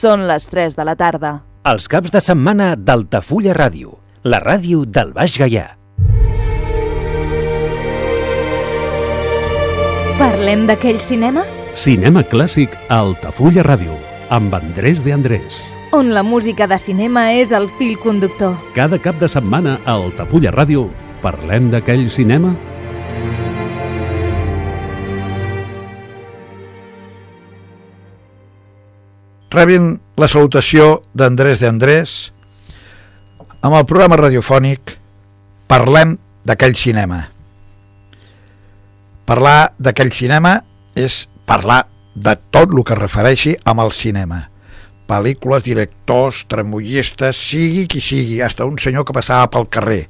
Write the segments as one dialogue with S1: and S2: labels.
S1: Són les 3 de la tarda.
S2: Els caps de setmana d'Altafulla Ràdio, la ràdio del Baix Gaià.
S3: Parlem d'aquell cinema?
S4: Cinema clàssic a Altafulla Ràdio, amb Andrés de Andrés.
S3: On la música de cinema és el fil conductor.
S4: Cada cap de setmana a Altafulla Ràdio parlem d'aquell cinema?
S5: Rebin la salutació d'Andrés de Andrés amb el programa radiofònic Parlem d'aquell cinema. Parlar d'aquell cinema és parlar de tot el que refereixi amb el cinema. Pel·lícules, directors, tremollistes, sigui qui sigui, hasta un senyor que passava pel carrer,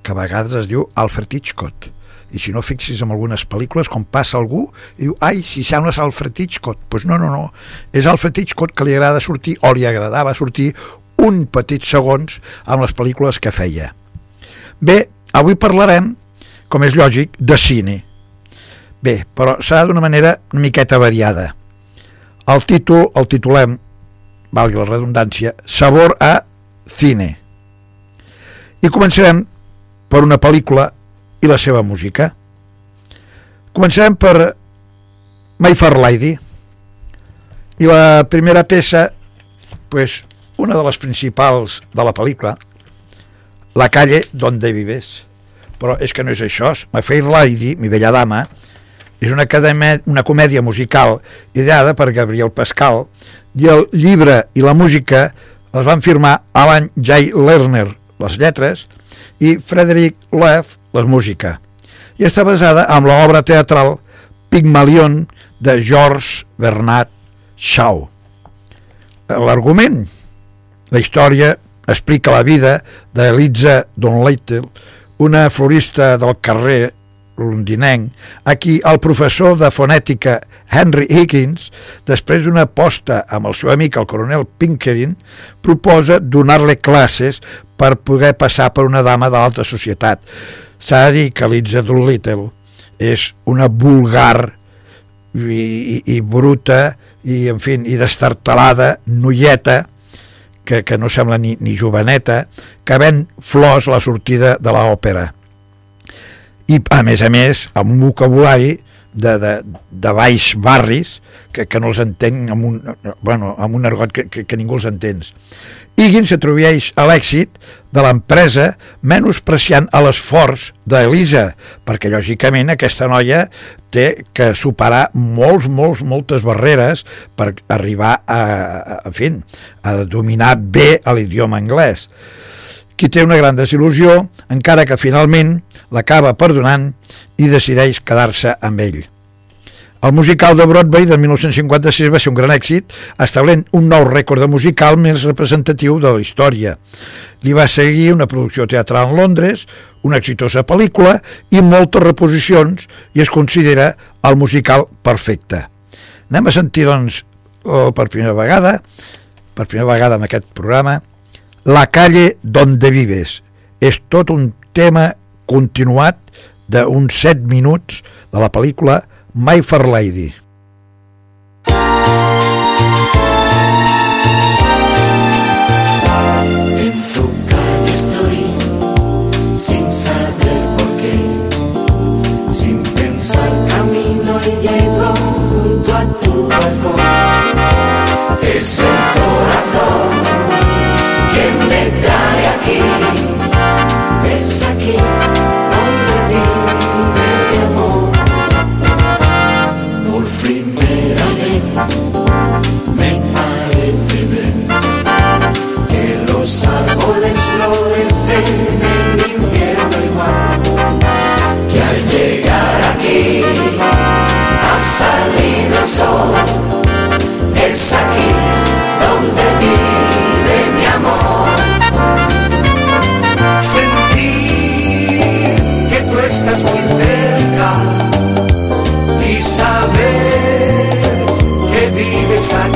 S5: que a vegades es diu Alfred Hitchcock. I si no fixis en algunes pel·lícules, com passa algú, i diu, ai, si sembles Alfred Hitchcock. Doncs pues no, no, no. És Alfred Hitchcock que li agrada sortir, o li agradava sortir, un petit segons amb les pel·lícules que feia. Bé, avui parlarem, com és lògic, de cine. Bé, però serà d'una manera una miqueta variada. El títol el titulem, valgui la redundància, Sabor a cine. I començarem per una pel·lícula i la seva música. Començarem per My Fair Lady i la primera peça pues, una de les principals de la pel·lícula La calle donde vives però és que no és això My Fair Lady, mi bella dama és una, acadèmia, una comèdia musical ideada per Gabriel Pascal i el llibre i la música els van firmar Alan J. Lerner les lletres i Frederick Leff la música i està basada en l'obra teatral Pygmalion de George Bernard Shaw. L'argument, la història explica la vida d'Eliza Donlittle, una florista del carrer londinenc, a qui el professor de fonètica Henry Higgins, després d'una aposta amb el seu amic el coronel Pinkerin, proposa donar-li classes per poder passar per una dama de l'alta societat. S'ha de dir que Liza Doolittle és una vulgar i, i, i bruta i, en fi, i destartalada noieta que, que no sembla ni, ni joveneta, que ven flors a la sortida de l'òpera. I a més a més amb un vocabulari de, de, de baix barris que, que no els entenc amb un, bueno, amb un argot que, que, que ningú els entén. Higgins s'atribueix a l'èxit de l'empresa menospreciant a l'esforç d'Elisa, perquè lògicament aquesta noia té que superar molts, molts, moltes barreres per arribar a, a, a, fi, a dominar bé l'idioma anglès qui té una gran desil·lusió, encara que finalment l'acaba perdonant i decideix quedar-se amb ell. El musical de Broadway de 1956 va ser un gran èxit, establent un nou rècord de musical més representatiu de la història. Li va seguir una producció teatral en Londres, una exitosa pel·lícula i moltes reposicions i es considera el musical perfecte. Anem a sentir, doncs, oh, per primera vegada, per primera vegada en aquest programa, la calle donde vives. És tot un tema continuat d'uns 7 minuts de la pel·lícula My Fair Lady.
S6: Vives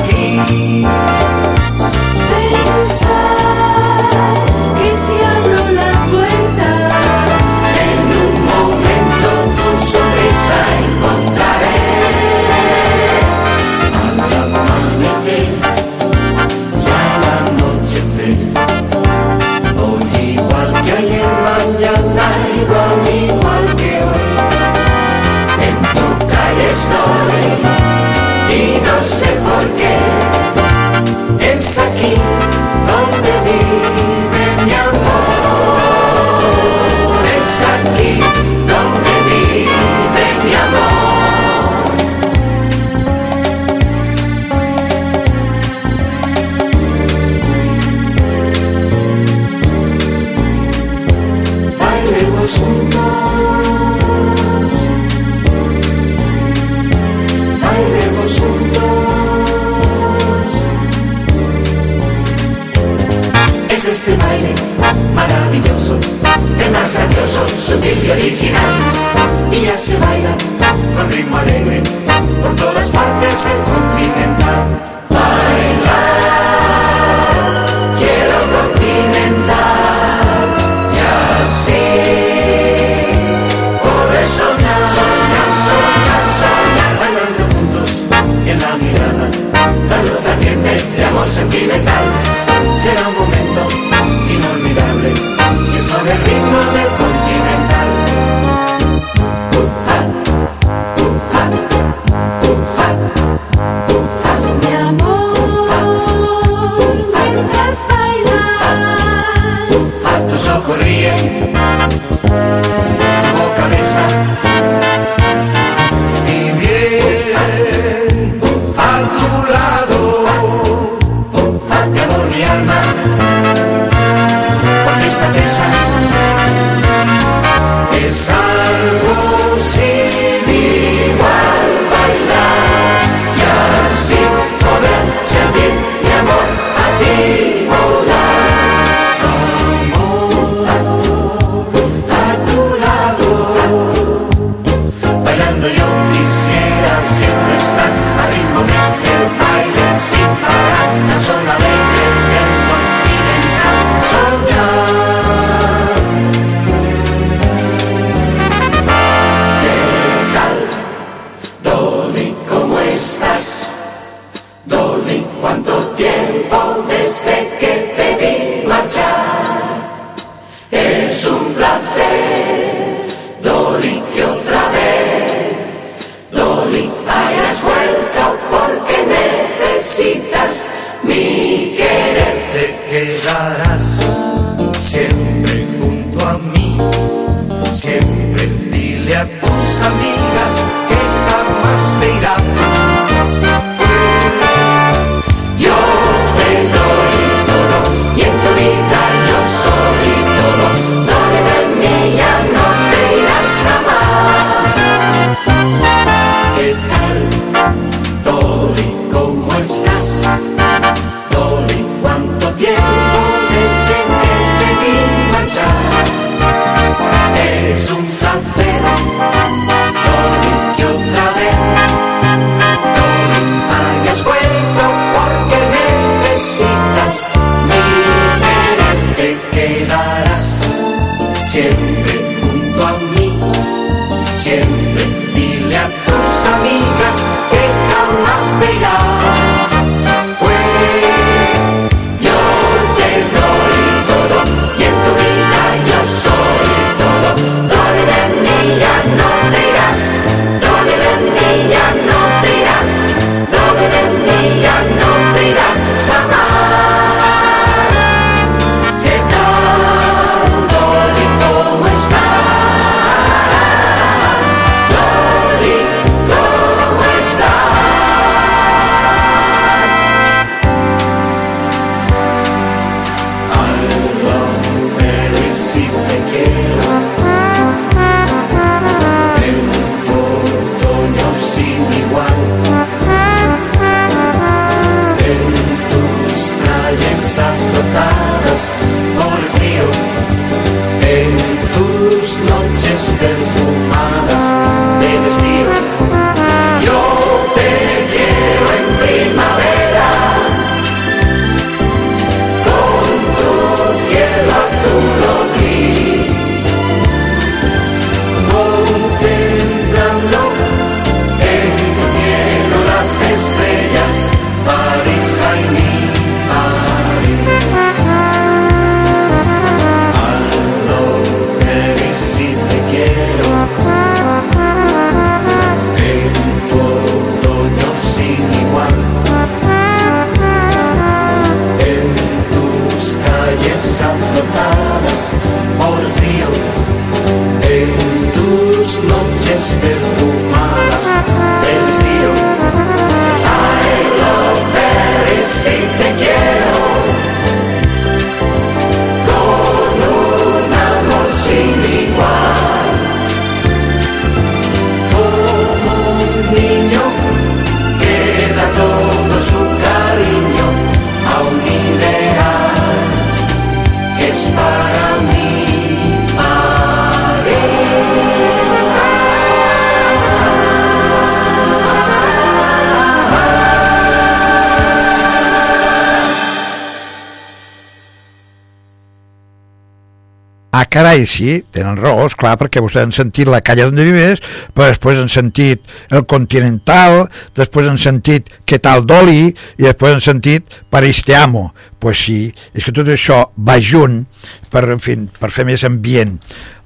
S5: carai, sí, tenen raó, clar, perquè vostès han sentit La calle donde vives, però després han sentit El Continental, després han sentit Què tal Dolly, i després han sentit París te amo. Pues sí, és que tot això va junt per, en fi, per fer més ambient.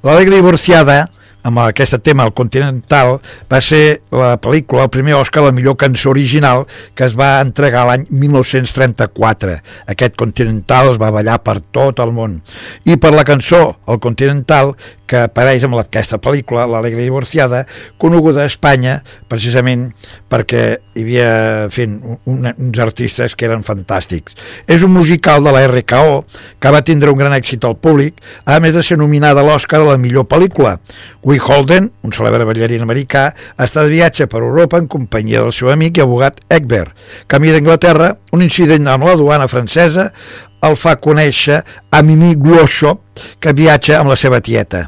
S5: L'Alegre Divorciada, amb aquest tema, el Continental, va ser la pel·lícula, el primer Oscar, la millor cançó original que es va entregar l'any 1934. Aquest Continental es va ballar per tot el món. I per la cançó, el Continental, que apareix amb aquesta pel·lícula, l'Alegre Divorciada, coneguda a Espanya precisament perquè hi havia en fi, un, uns artistes que eren fantàstics. És un musical de la RKO que va tindre un gran èxit al públic, a més de ser nominada a l'Oscar a la millor pel·lícula. Will Holden, un celebre ballarín americà, està de viatge per Europa en companyia del seu amic i abogat Egbert. Camí d'Anglaterra, un incident amb la duana francesa el fa conèixer a Mimi Glossop, que viatja amb la seva tieta.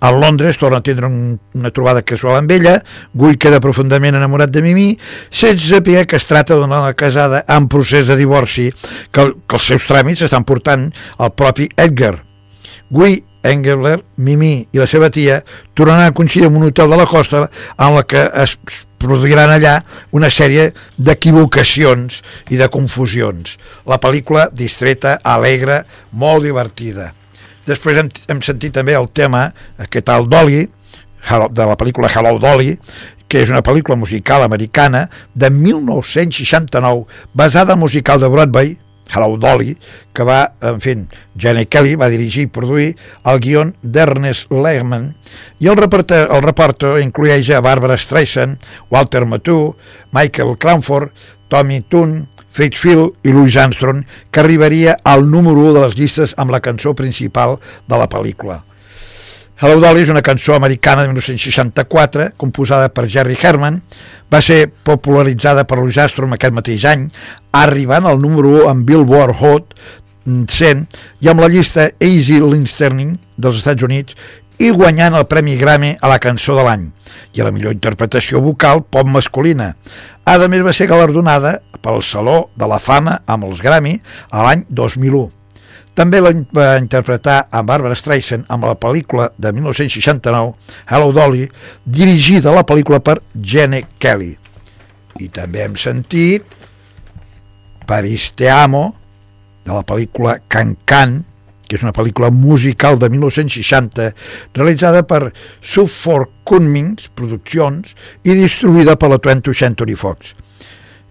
S5: A Londres torna a tindre un, una trobada casual amb ella, Guy queda profundament enamorat de Mimi, sense saber que es tracta d'una dona casada en procés de divorci, que, que els seus tràmits estan portant el propi Edgar. Guy Engelbert, Mimi i la seva tia tornaran a coincidir en un hotel de la costa en la que es produiran allà una sèrie d'equivocacions i de confusions. La pel·lícula distreta, alegre, molt divertida. Després hem, hem sentit també el tema, aquest tal Dolly, de la pel·lícula Hello Dolly, que és una pel·lícula musical americana de 1969, basada en musical de Broadway, Hello Dolly, que va, en fi, Jenny Kelly va dirigir i produir el guion d'Ernest Lehman i el reporter, el reporter inclueix a Barbara Streisand, Walter Matthau, Michael Cranford, Tommy Toon, Fritz Field i Louis Armstrong, que arribaria al número 1 de les llistes amb la cançó principal de la pel·lícula. Hello Dolly és una cançó americana de 1964, composada per Jerry Herman, va ser popularitzada per Louis Armstrong aquest mateix any, arribant al número 1 amb Billboard Hot 100 i amb la llista Easy Listening dels Estats Units i guanyant el Premi Grammy a la cançó de l'any i a la millor interpretació vocal pop masculina. A més va ser galardonada pel Saló de la Fama amb els Grammy a l'any 2001. També la va interpretar a Barbara Streisand amb la pel·lícula de 1969 Hello Dolly, dirigida la pel·lícula per Gene Kelly. I també hem sentit Paris Te Amo, de la pel·lícula Can Can, que és una pel·lícula musical de 1960 realitzada per Suffolk Cummings Produccions i distribuïda per la 20th Century Fox.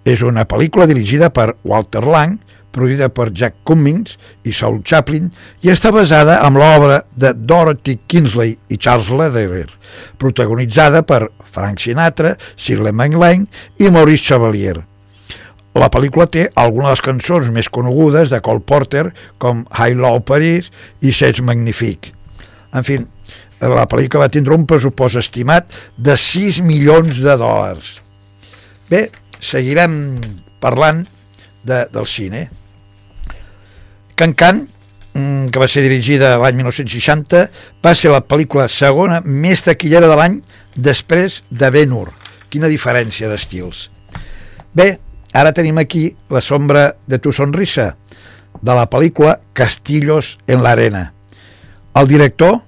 S5: És una pel·lícula dirigida per Walter Lang, produïda per Jack Cummings i Saul Chaplin i està basada en l'obra de Dorothy Kingsley i Charles Lederer, protagonitzada per Frank Sinatra, Shirley MacLaine i Maurice Chevalier. La pel·lícula té algunes de les cançons més conegudes de Cole Porter, com High Low Paris i Sets Magnifique. En fi, la pel·lícula va tindre un pressupost estimat de 6 milions de dòlars. Bé, seguirem parlant de, del cine. Can Can, mm, que va ser dirigida l'any 1960, va ser la pel·lícula segona més taquillera de l'any després de Ben-Hur. Quina diferència d'estils. Bé, Ara tenim aquí la sombra de tu sonrisa, de la pel·lícula Castillos en l'arena. El director,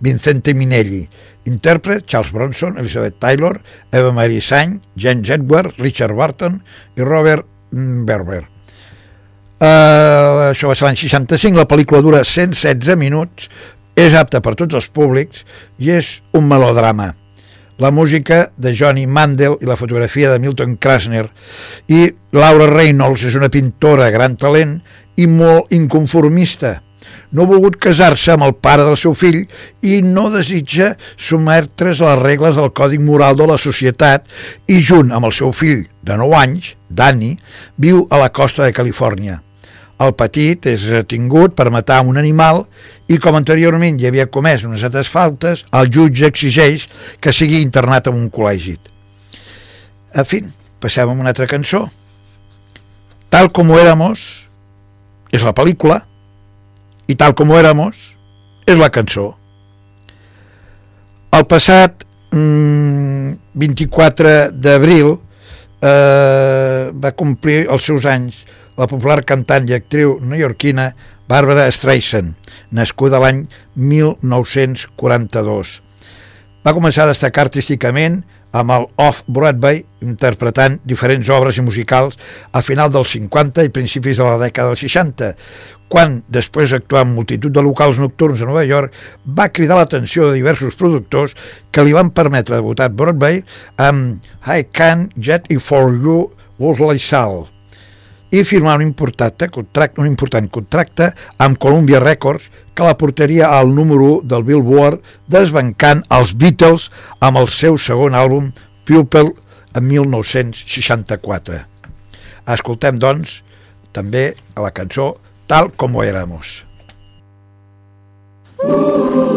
S5: Vincente Minelli. Intèrpret, Charles Bronson, Elizabeth Taylor, Eva Marie Saint, James Edward, Richard Barton i Robert Berber. Uh, això va ser l'any 65, la pel·lícula dura 116 minuts, és apta per tots els públics i és un melodrama la música de Johnny Mandel i la fotografia de Milton Krasner i Laura Reynolds és una pintora gran talent i molt inconformista no ha volgut casar-se amb el pare del seu fill i no desitja sometre's a les regles del còdic moral de la societat i junt amb el seu fill de 9 anys, Danny, viu a la costa de Califòrnia. El petit és tingut per matar un animal i com anteriorment hi havia comès unes altres faltes, el jutge exigeix que sigui internat en un col·legi. En fi, passem a una altra cançó. Tal com éramos és la pel·lícula i tal com éramos és la cançó. El passat mmm, 24 d'abril eh, va complir els seus anys la popular cantant i actriu neoyorquina Barbara Streisand, nascuda l'any 1942. Va començar a destacar artísticament amb el Off-Broadway, interpretant diferents obres i musicals a final dels 50 i principis de la dècada dels 60, quan, després d'actuar en multitud de locals nocturns a Nova York, va cridar l'atenció de diversos productors que li van permetre debutar Broadway amb I Can't Get It For You, Wosley Sal i firmar un important contracte, un important contracte amb Columbia Records que la portaria al número 1 del Billboard desbancant els Beatles amb el seu segon àlbum Pupil en 1964. Escoltem, doncs, també a la cançó Tal como éramos.
S6: estaba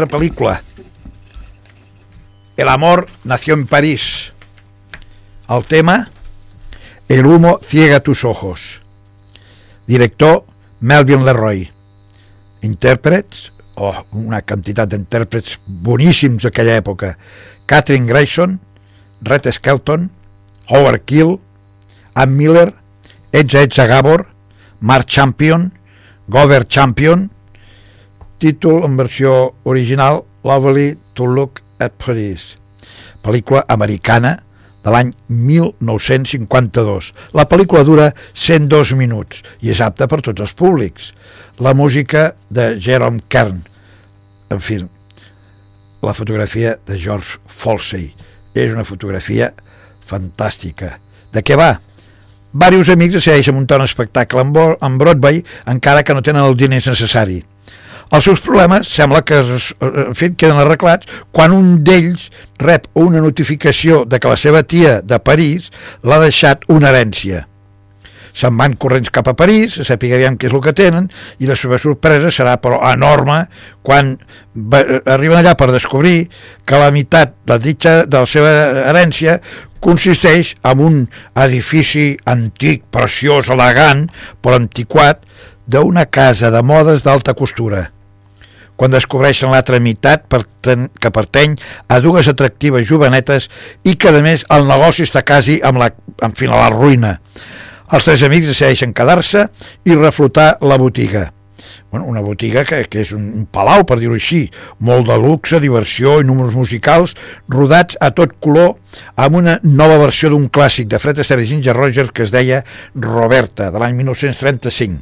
S6: otra película. El amor
S5: nació en París. Al tema, El humo ciega tus ojos. Director, Melvin Leroy. Intèrprets, oh, una quantitat d'intèrprets boníssims d'aquella època. Catherine Grayson, Red Skelton, Howard Keel, Ann Miller, Edge Edge Gabor, Mark Champion, Gover Champion, títol en versió original Lovely to Look at Paris, pel·lícula americana de l'any 1952. La pel·lícula dura 102 minuts i és apta per tots els públics. La música de Jerome Kern, en fi, la fotografia de George Folsey. És una fotografia fantàstica. De què va? Varios amics decideixen muntar un espectacle en Broadway encara que no tenen el diners necessari. Els seus problemes sembla que en fi, queden arreglats quan un d'ells rep una notificació de que la seva tia de París l'ha deixat una herència. Se'n van corrents cap a París, a saber aviam què és el que tenen, i la seva sorpresa serà però enorme quan arriben allà per descobrir que la meitat de ditxa, de la seva herència consisteix en un edifici antic, preciós, elegant, però antiquat, d'una casa de modes d'alta costura quan descobreixen l'altra meitat que pertany a dues atractives jovenetes i que, a més, el negoci està quasi amb la, en fi, a la ruïna. Els tres amics decideixen quedar-se i reflotar la botiga bueno, una botiga que, que és un, palau, per dir-ho així, molt de luxe, diversió i números musicals, rodats a tot color, amb una nova versió d'un clàssic de Fred Astaire i Ginger Rogers que es deia Roberta, de l'any 1935.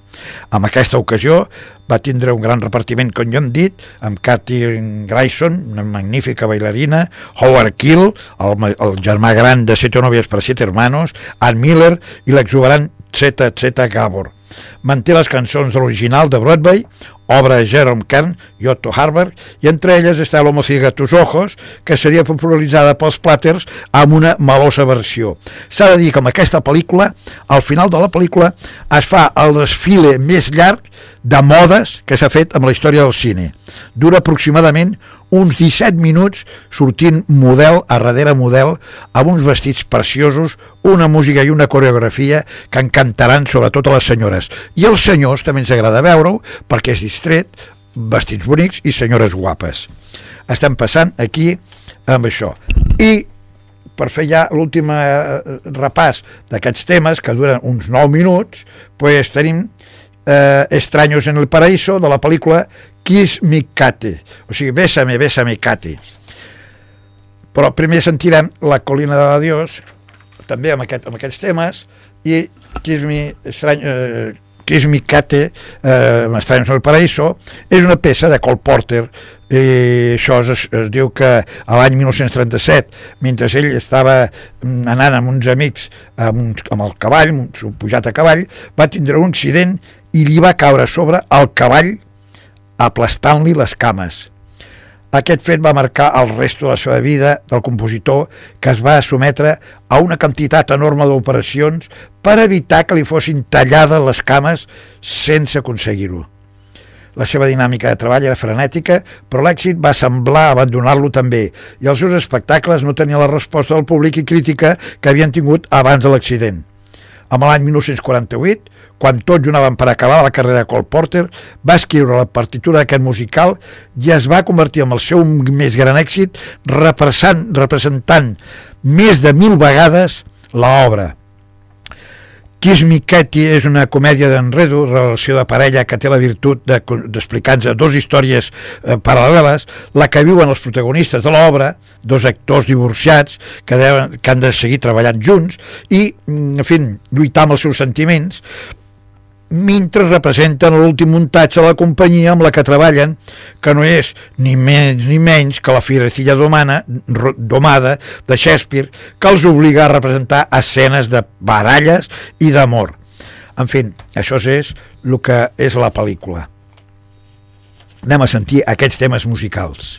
S5: Amb aquesta ocasió va tindre un gran repartiment, com jo hem dit, amb Cathy Grayson, una magnífica bailarina, Howard Keel, el, el germà gran de Sete novies per Siete hermanos, Ann Miller i l'exuberant Zeta Zeta Gabor. Manté les cançons de l'original de Broadway, obra de Jerome Kern i Otto Harberg, i entre elles està L'Homo ciega tus ojos, que seria popularitzada pels Platters amb una malosa versió. S'ha de dir que amb aquesta pel·lícula, al final de la pel·lícula, es fa el desfile més llarg de modes que s'ha fet amb la història del cine. Dura aproximadament uns 17 minuts sortint model a darrere model amb uns vestits preciosos, una música i una coreografia que encantaran sobretot a les senyores. I als senyors també ens agrada veure-ho perquè és distret, vestits bonics i senyores guapes. Estem passant aquí amb això. I per fer ja l'últim eh, repàs d'aquests temes, que duren uns 9 minuts, pues tenim eh, Extraños en el Paraíso de la pel·lícula Kiss Me Kate, o sigui, Bésame, Bésame Kate. Però primer sentirem La colina de la Dios, també amb, aquest, amb aquests temes, i Kiss Me, Estranyo, eh, Kiss Me Kate, eh, Estranyos en el Paraíso, és una peça de Cole Porter, i això es, es diu que a l'any 1937, mentre ell estava anant amb uns amics amb, un, amb el cavall, un pujat a cavall, va tindre un accident i li va caure sobre el cavall aplastant-li les cames. Aquest fet va marcar el resto de la seva vida del compositor que es va sometre a una quantitat enorme d'operacions per evitar que li fossin tallades les cames sense aconseguir-ho. La seva dinàmica de treball era frenètica, però l'èxit va semblar abandonar-lo també, i els seus espectacles no tenien la resposta del públic i crítica que havien tingut abans de l'accident. Amb l'any 1948, quan tots junaven per acabar la carrera de Cole Porter, va escriure la partitura d'aquest musical i es va convertir en el seu més gran èxit representant, representant més de mil vegades l'obra. Kiss Me Katie és una comèdia d'enredo, relació de parella que té la virtut d'explicar-nos de, dues històries eh, paral·leles, la que viuen els protagonistes de l'obra, dos actors divorciats que, deuen, que han de seguir treballant junts i, mm, en fi, lluitar amb els seus sentiments, mentre representen l'últim muntatge de la companyia amb la que treballen, que no és ni més ni menys que la firecilla domana, domada de Shakespeare, que els obliga a representar escenes de baralles i d'amor. En fi, això és el que és la pel·lícula. Anem a sentir aquests temes musicals.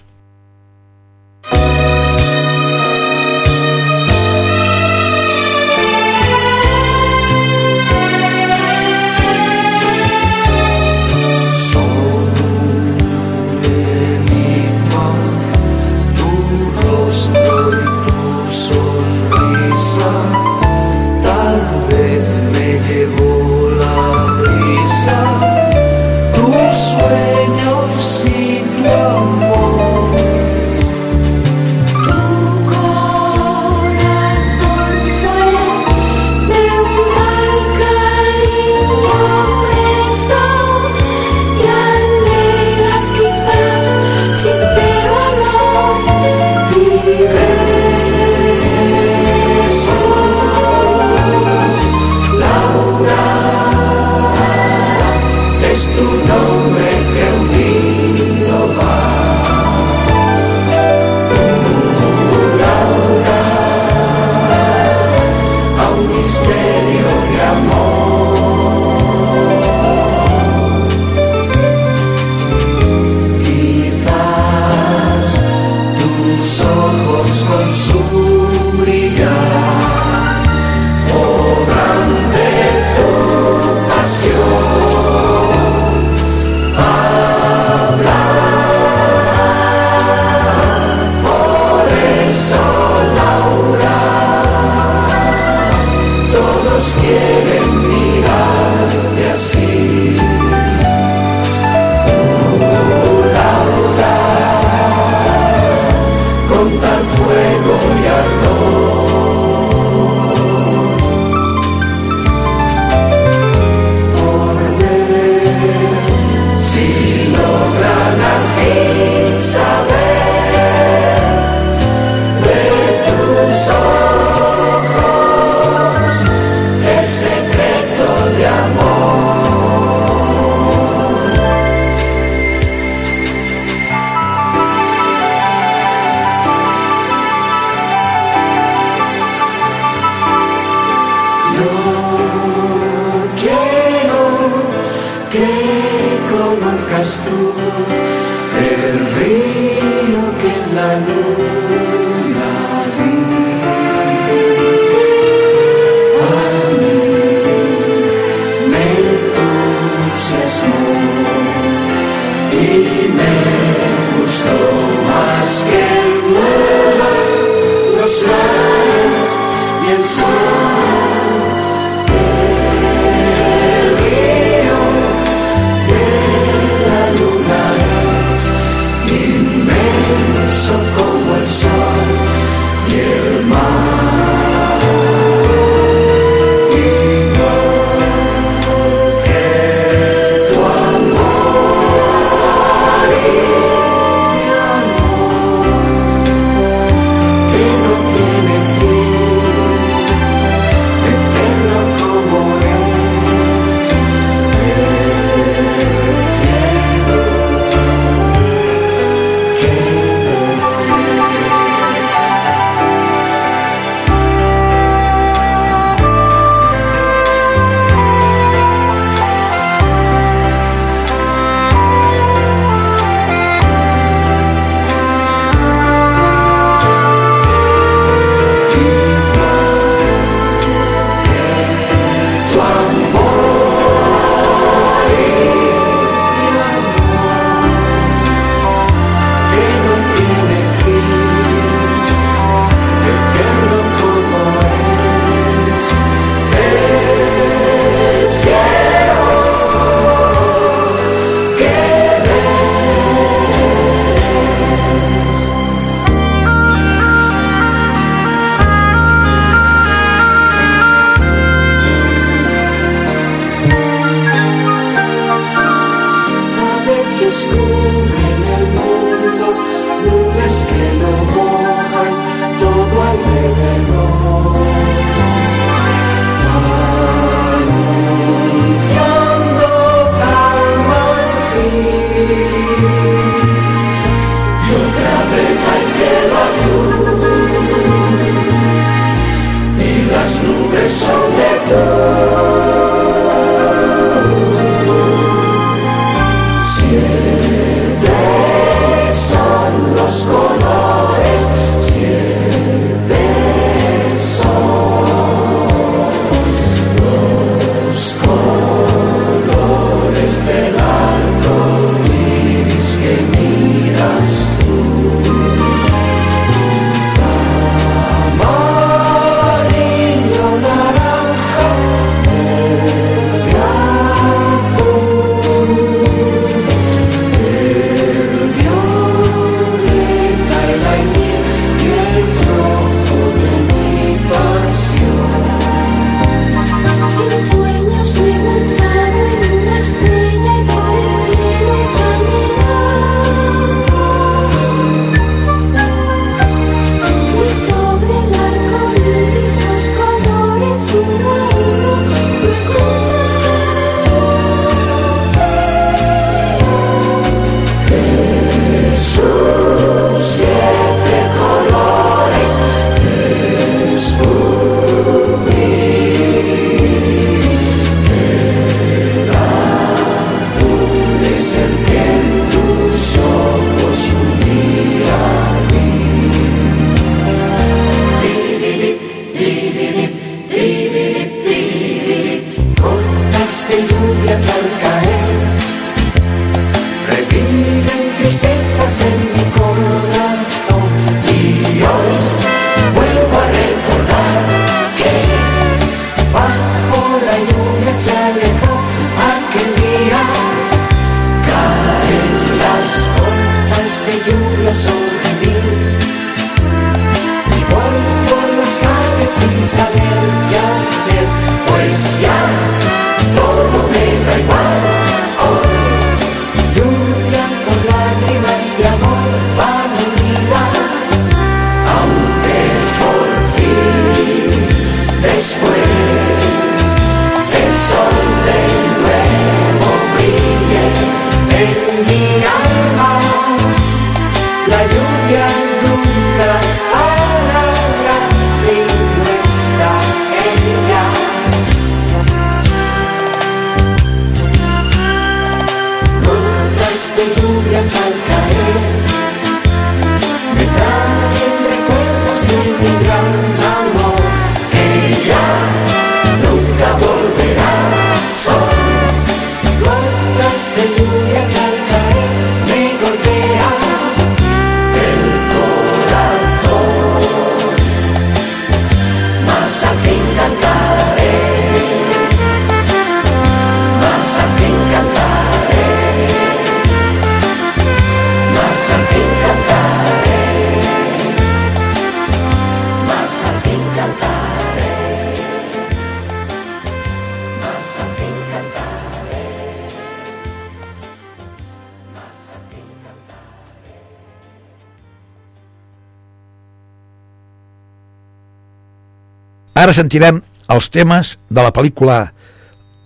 S5: Sentirem els temes de la pel·lícula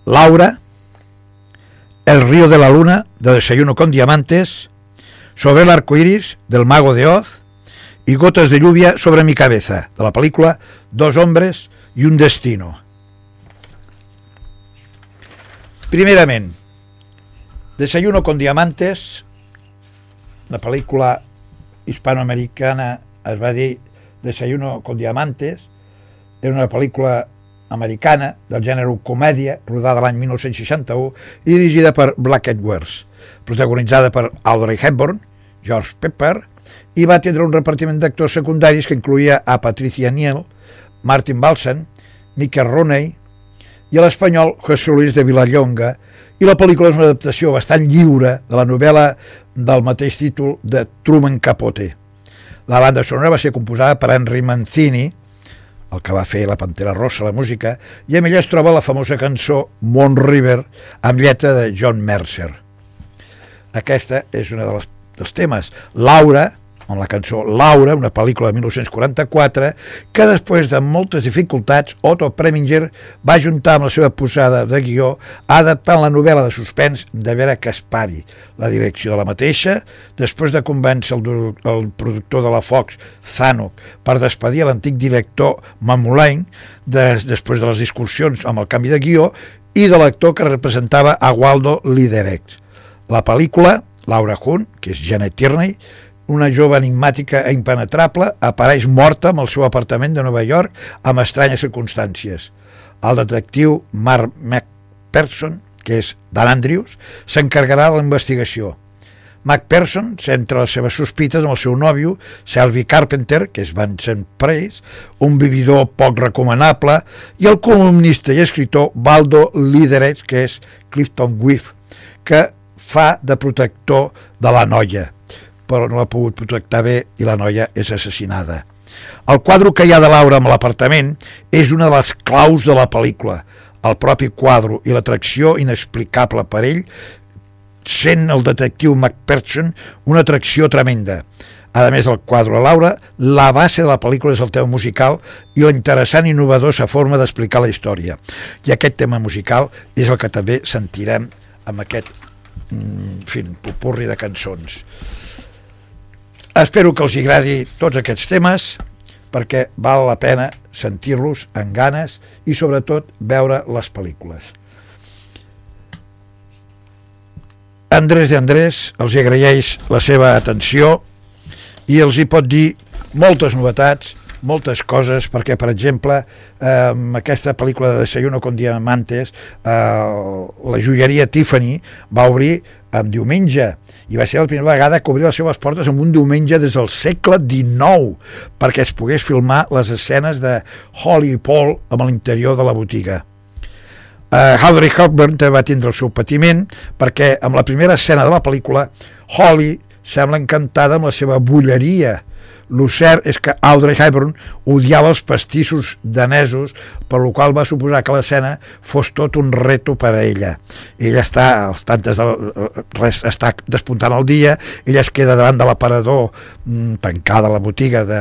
S5: Laura, El río de la luna, de Desayuno con Diamantes, Sobre el arco iris, del Mago de Oz, y Gotas de lluvia sobre mi cabeza, de la pel·lícula Dos hombres y un destino. Primerament, Desayuno con Diamantes, la pel·lícula hispanoamericana es va dir Desayuno con Diamantes, és una pel·lícula americana del gènere comèdia, rodada l'any 1961 i dirigida per Black Edwards, protagonitzada per Audrey Hepburn, George Pepper, i va tindre un repartiment d'actors secundaris que incluïa a Patricia Niel, Martin Balsam, Miquel Rooney i a l'espanyol José Luis de Vilallonga, i la pel·lícula és una adaptació bastant lliure de la novel·la del mateix títol de Truman Capote. La banda sonora va ser composada per Henry Mancini, el que va fer la Pantera Rosa, la música, i amb ella es troba la famosa cançó Moon River, amb lletra de John Mercer. Aquesta és una de les, dels temes. Laura, amb la cançó Laura, una pel·lícula de 1944, que després de moltes dificultats, Otto Preminger va juntar amb la seva posada de guió adaptant la novel·la de suspens de Vera Caspari, la direcció de la mateixa, després de convèncer el, el productor de la Fox, Zanuck, per despedir l'antic director Mamulain, des, després de les discussions amb el canvi de guió, i de l'actor que representava a Waldo Liderex. La pel·lícula, Laura Hunt, que és Janet Tierney, una jove enigmàtica e impenetrable, apareix morta en el seu apartament de Nova York amb estranyes circumstàncies. El detectiu Mark McPherson, que és Dan Andrews, s'encarregarà de la investigació. McPherson centra les seves sospites amb el seu nòvio, Selby Carpenter, que és Vincent Price, un vividor poc recomanable, i el columnista i escritor Baldo Liderets, que és Clifton Whiff, que fa de protector de la noia, però no l'ha pogut protectar bé i la noia és assassinada. El quadre que hi ha de Laura amb l'apartament és una de les claus de la pel·lícula. El propi quadre i l'atracció inexplicable per ell sent el detectiu McPherson una atracció tremenda. A més del quadre Laura, la base de la pel·lícula és el tema musical i la interessant i innovadora forma d'explicar la història. I aquest tema musical és el que també sentirem amb aquest mm, en fi, popurri de cançons. Espero que els agradi tots aquests temes perquè val la pena sentir-los en ganes i sobretot veure les pel·lícules. Andrés de Andrés els agraeix la seva atenció i els hi pot dir moltes novetats, moltes coses, perquè, per exemple, eh, amb aquesta pel·lícula de Desayuno con Diamantes, eh, la joieria Tiffany va obrir en diumenge i va ser la primera vegada que obria les seves portes en un diumenge des del segle XIX perquè es pogués filmar les escenes de Holly i Paul amb l'interior de la botiga. Uh, Audrey Hepburn també va tindre el seu patiment perquè amb la primera escena de la pel·lícula Holly sembla encantada amb la seva bulleria el cert és que Audrey Hepburn odiava els pastissos danesos per lo qual va suposar que l'escena fos tot un reto per a ella. Ella està als tantes de, res està despuntant el dia ella es queda davant de l'aparador mm, tancada la botiga de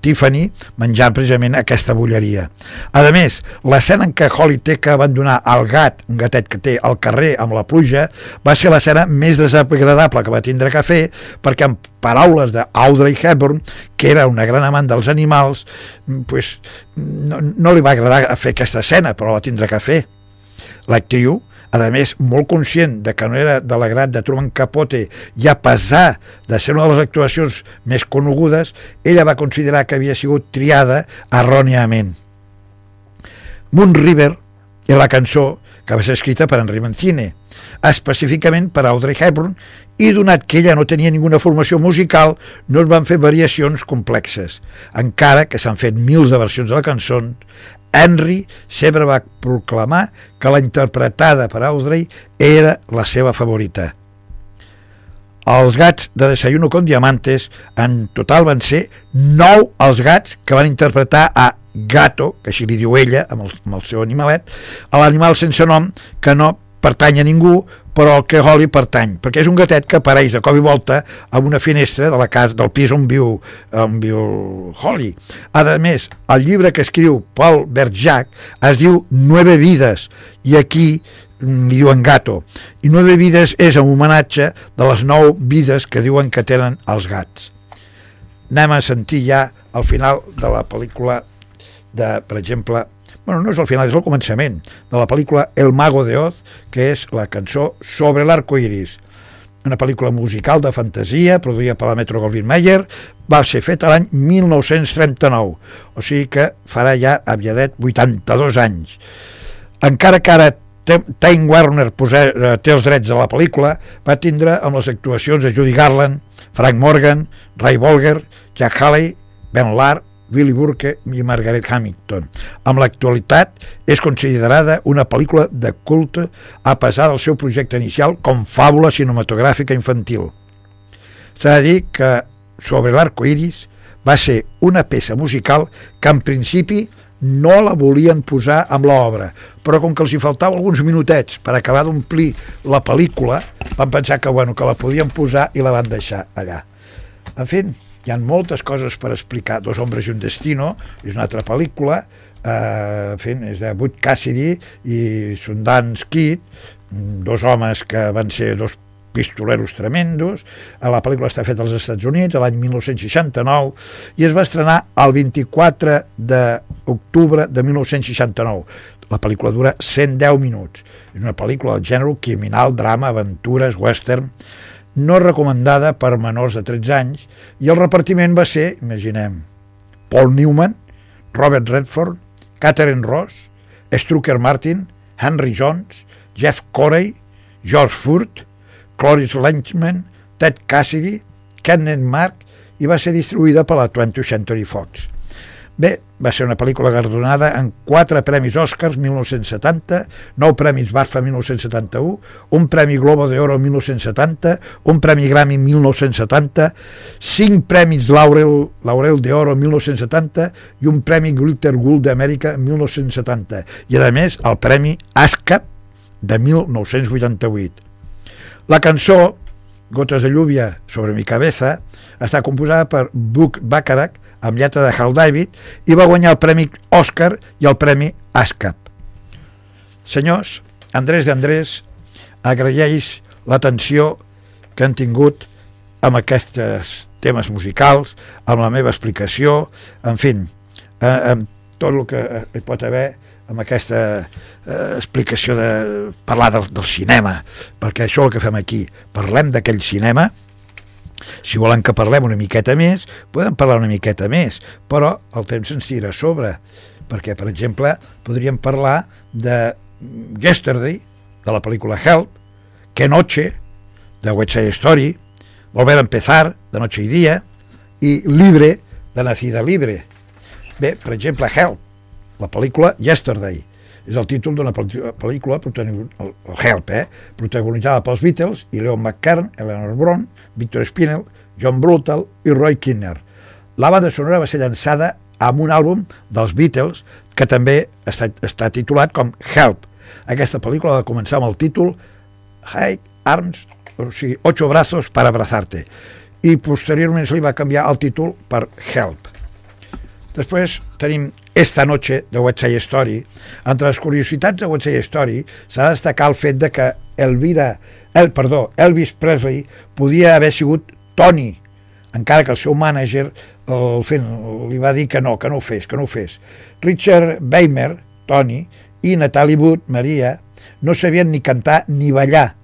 S5: Tiffany menjant precisament aquesta bulleria. A més, l'escena en què Holly té que abandonar el gat, un gatet que té al carrer amb la pluja, va ser l'escena més desagradable que va tindre que fer perquè en paraules d'Audrey Hepburn que era una gran amant dels animals pues, no, no li va agradar fer aquesta escena però la va tindre que fer l'actriu, a més, molt conscient de que no era de l'agrat de Truman Capote i a pesar de ser una de les actuacions més conegudes, ella va considerar que havia sigut triada erròniament. Moon River és la cançó que va ser escrita per Henry Mancini, específicament per Audrey Hepburn, i donat que ella no tenia ninguna formació musical, no es van fer variacions complexes. Encara que s'han fet mils de versions de la cançó, Henry sempre va proclamar que la interpretada per Audrey era la seva favorita. Els gats de Desayuno con Diamantes en total van ser nou els gats que van interpretar a Gato, que així li diu ella, amb el, amb el seu animalet, a l'animal sense nom que no pertany a ningú, però al que Holly pertany, perquè és un gatet que apareix de cop i volta a una finestra de la casa del pis on viu, on viu Holly. A més, el llibre que escriu Paul Berjac es diu Nueve vides, i aquí li diuen gato. I Nueve vides és un homenatge de les nou vides que diuen que tenen els gats. Anem a sentir ja al final de la pel·lícula de, per exemple, bueno, no és el final, és el començament de la pel·lícula El Mago de Oz, que és la cançó Sobre l'arco iris, una pel·lícula musical de fantasia produïda per la Metro Goldwyn Mayer, va ser feta l'any 1939, o sigui que farà ja aviadet 82 anys. Encara que ara Time Warner poser, eh, té els drets de la pel·lícula, va tindre amb les actuacions de Judy Garland, Frank Morgan, Ray Bolger, Jack Haley, Ben Lar, Billy Burke i Margaret Hamilton. Amb l'actualitat és considerada una pel·lícula de culte a pesar del seu projecte inicial com fàbula cinematogràfica infantil. S'ha de dir que sobre l'arco iris va ser una peça musical que en principi no la volien posar amb l'obra, però com que els hi faltava alguns minutets per acabar d'omplir la pel·lícula, van pensar que, bueno, que la podien posar i la van deixar allà. En fi, hi ha moltes coses per explicar. Dos hombres i un destino, és una altra pel·lícula, eh, en fi, és de Butch Cassidy i Sundance Kid, dos homes que van ser dos pistoleros tremendos. La pel·lícula està feta als Estats Units l'any 1969 i es va estrenar el 24 d'octubre de 1969. La pel·lícula dura 110 minuts. És una pel·lícula del gènere criminal, drama, aventures, western no recomandada per menors de 13 anys i el repartiment va ser, imaginem, Paul Newman, Robert Redford, Catherine Ross, Strucker Martin, Henry Jones, Jeff Corey, George Furt, Cloris Lynchman, Ted Cassidy, Kenneth Mark i va ser distribuïda per la 20th Century Fox. Bé, va ser una pel·lícula guardonada en quatre premis Oscars 1970, nou premis BAFTA 1971, un premi Globo de Oro 1970, un premi Grammy 1970, cinc premis Laurel, Laurel de Oro 1970 i un premi Glitter Gould d'Amèrica 1970 i a més el premi ASCAP de 1988. La cançó Gotes de lluvia sobre mi cabeza està composada per Buck Bacharach amb lletra de Hal David i va guanyar el Premi Òscar i el Premi ASCAP. Senyors, Andrés de Andrés agraeix l'atenció que han tingut amb aquests temes musicals, amb la meva explicació, en fi, eh, amb tot el que hi pot haver amb aquesta eh, explicació de parlar del, del cinema, perquè això és el que fem aquí. Parlem d'aquell cinema si volen que parlem una miqueta més, podem parlar una miqueta més, però el temps ens tira a sobre, perquè, per exemple, podríem parlar de Yesterday, de la pel·lícula Help, Que Noche, de West Side Story, Volver a empezar, de Noche y Día, i Libre, de Nacida Libre. Bé, per exemple, Help, la pel·lícula Yesterday, és el títol d'una pel·lícula Help, eh? protagonitzada pels Beatles i Leon McCarn, Eleanor Brown, Victor Spinell, John Brutal i Roy Kinner. La banda sonora va ser llançada amb un àlbum dels Beatles que també està, està titulat com Help. Aquesta pel·lícula va començar amb el títol High Arms, o sigui, Ocho Brazos para Abrazarte, i posteriorment se li va canviar el títol per Help. Després tenim Esta noche de West Side Story. Entre les curiositats de West Side Story s'ha de destacar el fet de que Elvira, el, perdó, Elvis Presley podia haver sigut Tony, encara que el seu mànager el fent, li va dir que no, que no ho fes, que no ho fes. Richard Weimer, Tony, i Natalie Wood, Maria, no sabien ni cantar ni ballar,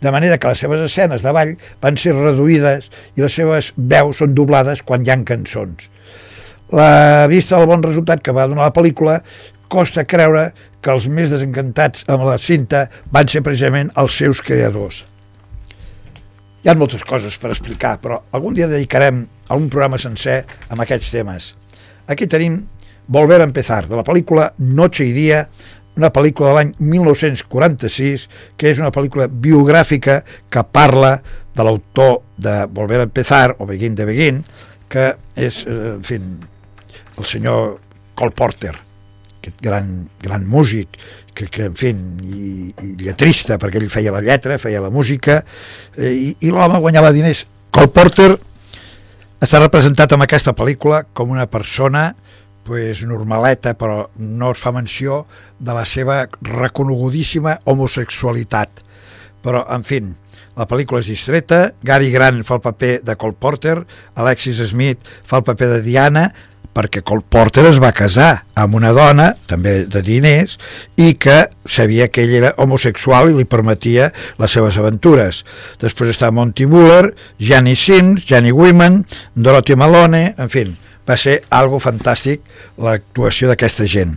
S5: de manera que les seves escenes de ball van ser reduïdes i les seves veus són doblades quan hi ha cançons. La vista del bon resultat que va donar la pel·lícula costa creure que els més desencantats amb la cinta van ser precisament els seus creadors. Hi ha moltes coses per explicar, però algun dia dedicarem a un programa sencer amb aquests temes. Aquí tenim Volver a empezar, de la pel·lícula Noche y Día, una pel·lícula de l'any 1946, que és una pel·lícula biogràfica que parla de l'autor de Volver a empezar, o Begin de Begin, que és, eh, en fi, el senyor Cole Porter, aquest gran, gran músic, que, que en fi, i, i lletrista, perquè ell feia la lletra, feia la música, eh, i, i l'home guanyava diners. Cole Porter està representat en aquesta pel·lícula com una persona pues, normaleta, però no es fa menció de la seva reconegudíssima homosexualitat. Però, en fi, la pel·lícula és distreta, Gary Grant fa el paper de Cole Porter, Alexis Smith fa el paper de Diana, perquè Cole Porter es va casar amb una dona, també de diners, i que sabia que ell era homosexual i li permetia les seves aventures. Després està Monty Buller, Gianni Sins, Gianni Women, Dorothy Malone, en fi, va ser algo fantàstic l'actuació d'aquesta gent.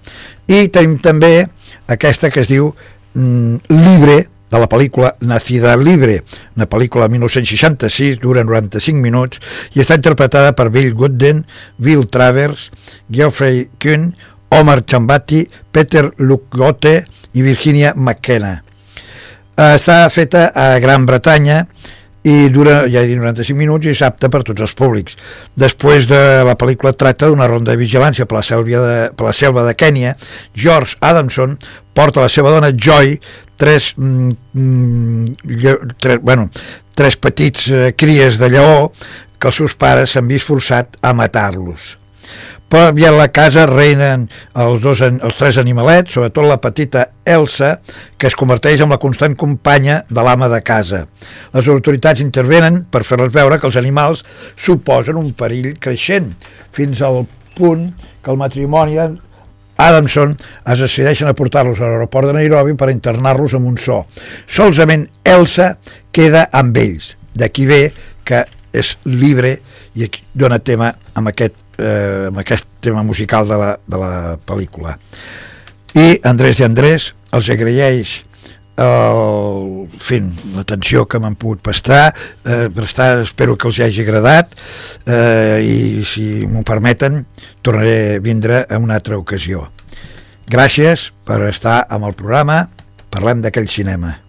S5: I tenim també aquesta que es diu mm, Libre, de la pel·lícula Nacida Libre, una pel·lícula de 1966, dura 95 minuts, i està interpretada per Bill Gooden, Bill Travers, Geoffrey Kuhn, Omar Chambati, Peter Lugote i Virginia McKenna. Eh, Està feta a Gran Bretanya i dura, ja he dit, 95 minuts i és apta per tots els públics. Després de la pel·lícula tracta d'una ronda de vigilància per la, selva de, per la selva de Kènia, George Adamson porta la seva dona Joy tres, mm, mm, tres, bueno, tres petits eh, cries de lleó que els seus pares s'han vist forçat a matar-los però a la casa reinen els, dos, els tres animalets, sobretot la petita Elsa, que es converteix en la constant companya de l'ama de casa. Les autoritats intervenen per fer-les veure que els animals suposen un perill creixent, fins al punt que el matrimoni Adamson es decideixen a portar-los a l'aeroport de Nairobi per internar-los amb un so. Solsament Elsa queda amb ells. D'aquí ve que és libre i dona tema amb aquest, eh, amb aquest tema musical de la, de la pel·lícula. I Andrés i Andrés els agraeix el, fent l'atenció que m'han pogut prestar, eh, prestar, espero que els hagi agradat eh, i si m'ho permeten tornaré a vindre a una altra ocasió. Gràcies per estar amb el programa Parlem d'aquell cinema.